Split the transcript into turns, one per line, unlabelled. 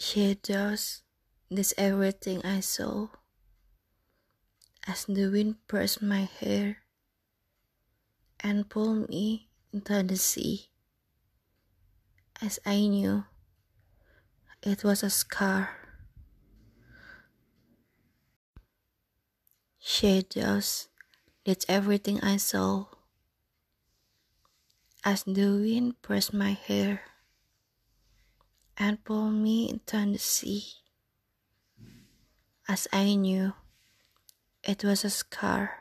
Shadows, that's everything I saw. As the wind brushed my hair and pulled me into the sea, as I knew it was a scar. Shadows, that's everything I saw. As the wind pressed my hair and pulled me into the sea, as I knew it was a scar.